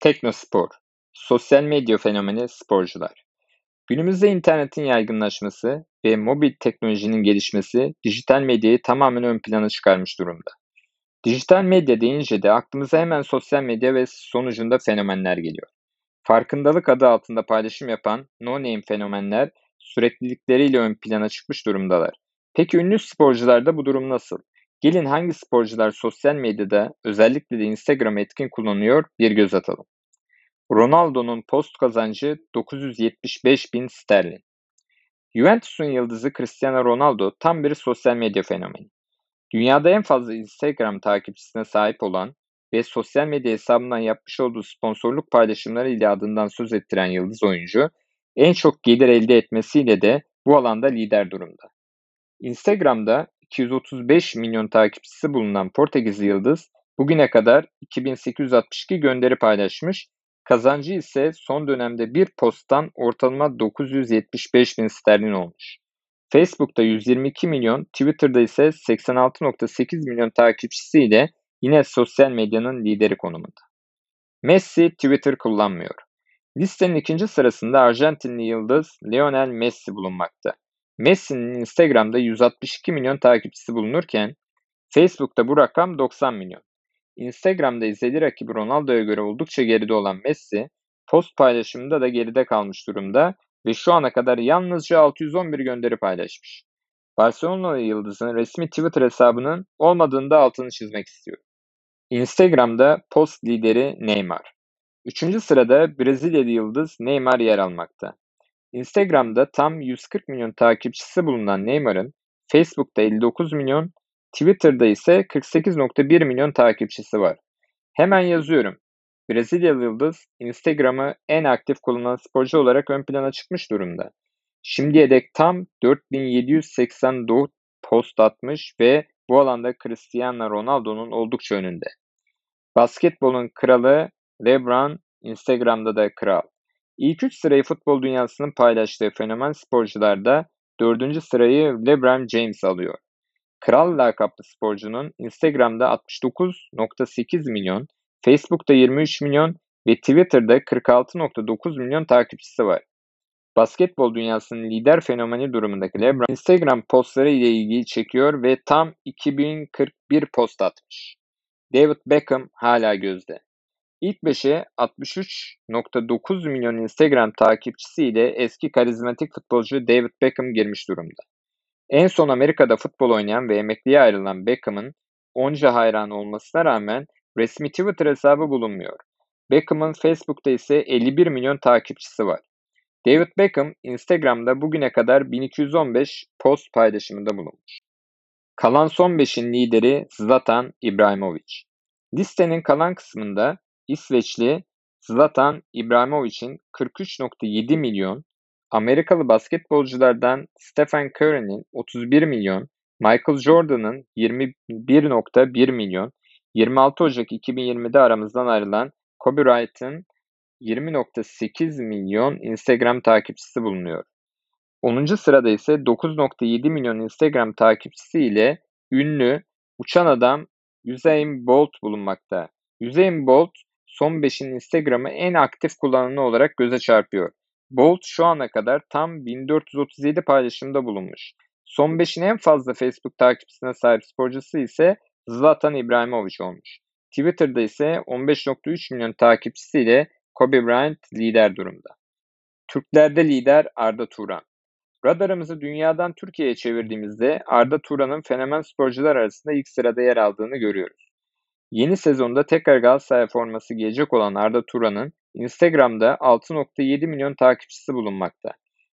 Teknospor, sosyal medya fenomeni sporcular. Günümüzde internetin yaygınlaşması ve mobil teknolojinin gelişmesi dijital medyayı tamamen ön plana çıkarmış durumda. Dijital medya deyince de aklımıza hemen sosyal medya ve sonucunda fenomenler geliyor. Farkındalık adı altında paylaşım yapan no-name fenomenler süreklilikleriyle ön plana çıkmış durumdalar. Peki ünlü sporcularda bu durum nasıl? Gelin hangi sporcular sosyal medyada özellikle de Instagram etkin kullanıyor bir göz atalım. Ronaldo'nun post kazancı 975 bin sterlin. Juventus'un yıldızı Cristiano Ronaldo tam bir sosyal medya fenomeni. Dünyada en fazla Instagram takipçisine sahip olan ve sosyal medya hesabından yapmış olduğu sponsorluk paylaşımları ile adından söz ettiren yıldız oyuncu, en çok gelir elde etmesiyle de bu alanda lider durumda. Instagram'da 235 milyon takipçisi bulunan Portekizli yıldız bugüne kadar 2862 gönderi paylaşmış, kazancı ise son dönemde bir posttan ortalama 975 bin sterlin olmuş. Facebook'ta 122 milyon, Twitter'da ise 86.8 milyon takipçisiyle yine sosyal medyanın lideri konumunda. Messi Twitter kullanmıyor. Listenin ikinci sırasında Arjantinli yıldız Lionel Messi bulunmakta. Messi'nin Instagram'da 162 milyon takipçisi bulunurken Facebook'ta bu rakam 90 milyon. Instagram'da izlediği rakibi Ronaldo'ya göre oldukça geride olan Messi, post paylaşımında da geride kalmış durumda ve şu ana kadar yalnızca 611 gönderi paylaşmış. Barcelona yıldızının resmi Twitter hesabının olmadığını da altını çizmek istiyor. Instagram'da post lideri Neymar. Üçüncü sırada Brezilyalı yıldız Neymar yer almakta. Instagram'da tam 140 milyon takipçisi bulunan Neymar'ın Facebook'ta 59 milyon, Twitter'da ise 48.1 milyon takipçisi var. Hemen yazıyorum. Brezilyalı yıldız Instagram'ı en aktif kullanan sporcu olarak ön plana çıkmış durumda. Şimdiye dek tam 4784 post atmış ve bu alanda Cristiano Ronaldo'nun oldukça önünde. Basketbolun kralı LeBron Instagram'da da kral. İlk 3 sırayı futbol dünyasının paylaştığı fenomen sporcularda 4. sırayı LeBron James alıyor. Kral lakaplı sporcunun Instagram'da 69.8 milyon, Facebook'ta 23 milyon ve Twitter'da 46.9 milyon takipçisi var. Basketbol dünyasının lider fenomeni durumundaki LeBron Instagram postları ile ilgili çekiyor ve tam 2041 post atmış. David Beckham hala gözde. İlk 5'e 63.9 milyon Instagram takipçisiyle eski karizmatik futbolcu David Beckham girmiş durumda. En son Amerika'da futbol oynayan ve emekliye ayrılan Beckham'ın onca hayran olmasına rağmen resmi Twitter hesabı bulunmuyor. Beckham'ın Facebook'ta ise 51 milyon takipçisi var. David Beckham Instagram'da bugüne kadar 1215 post paylaşımında bulunmuş. Kalan son 5'in lideri Zlatan İbrahimovic. Listenin kalan kısmında İsveçli Zlatan İbrahimovic'in 43.7 milyon, Amerikalı basketbolculardan Stephen Curry'nin 31 milyon, Michael Jordan'ın 21.1 milyon, 26 Ocak 2020'de aramızdan ayrılan Kobe Bryant'ın 20.8 milyon Instagram takipçisi bulunuyor. 10. sırada ise 9.7 milyon Instagram takipçisi ile ünlü uçan adam Usain Bolt bulunmakta. Usain Bolt son 5'in Instagram'ı en aktif kullananı olarak göze çarpıyor. Bolt şu ana kadar tam 1437 paylaşımda bulunmuş. Son 5'in en fazla Facebook takipçisine sahip sporcusu ise Zlatan İbrahimovic olmuş. Twitter'da ise 15.3 milyon takipçisiyle Kobe Bryant lider durumda. Türklerde lider Arda Turan. Radarımızı dünyadan Türkiye'ye çevirdiğimizde Arda Turan'ın fenomen sporcular arasında ilk sırada yer aldığını görüyoruz. Yeni sezonda tekrar Galatasaray forması giyecek olan Arda Turan'ın Instagram'da 6.7 milyon takipçisi bulunmakta.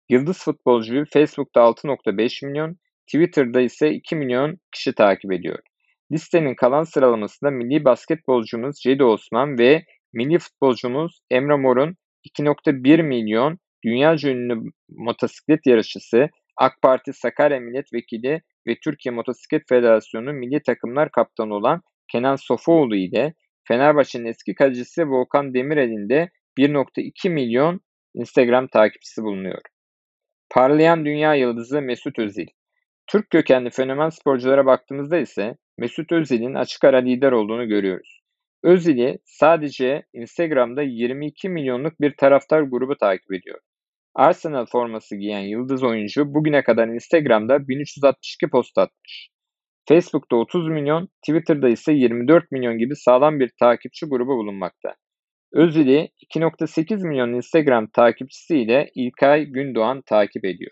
Yıldız futbolcuyu Facebook'ta 6.5 milyon, Twitter'da ise 2 milyon kişi takip ediyor. Listenin kalan sıralamasında milli basketbolcumuz Cedi Osman ve milli futbolcumuz Emre Mor'un 2.1 milyon dünya ünlü motosiklet yarışçısı, AK Parti Sakarya Milletvekili ve Türkiye Motosiklet Federasyonu milli takımlar kaptanı olan Kenan Sofuoğlu ile Fenerbahçe'nin eski kalecisi Volkan Demirel'in de 1.2 milyon Instagram takipçisi bulunuyor. Parlayan dünya yıldızı Mesut Özil. Türk kökenli fenomen sporculara baktığımızda ise Mesut Özil'in açık ara lider olduğunu görüyoruz. Özil'i sadece Instagram'da 22 milyonluk bir taraftar grubu takip ediyor. Arsenal forması giyen yıldız oyuncu bugüne kadar Instagram'da 1362 post atmış. Facebook'ta 30 milyon, Twitter'da ise 24 milyon gibi sağlam bir takipçi grubu bulunmakta. Özil'i 2.8 milyon Instagram takipçisi ile İlkay Gündoğan takip ediyor.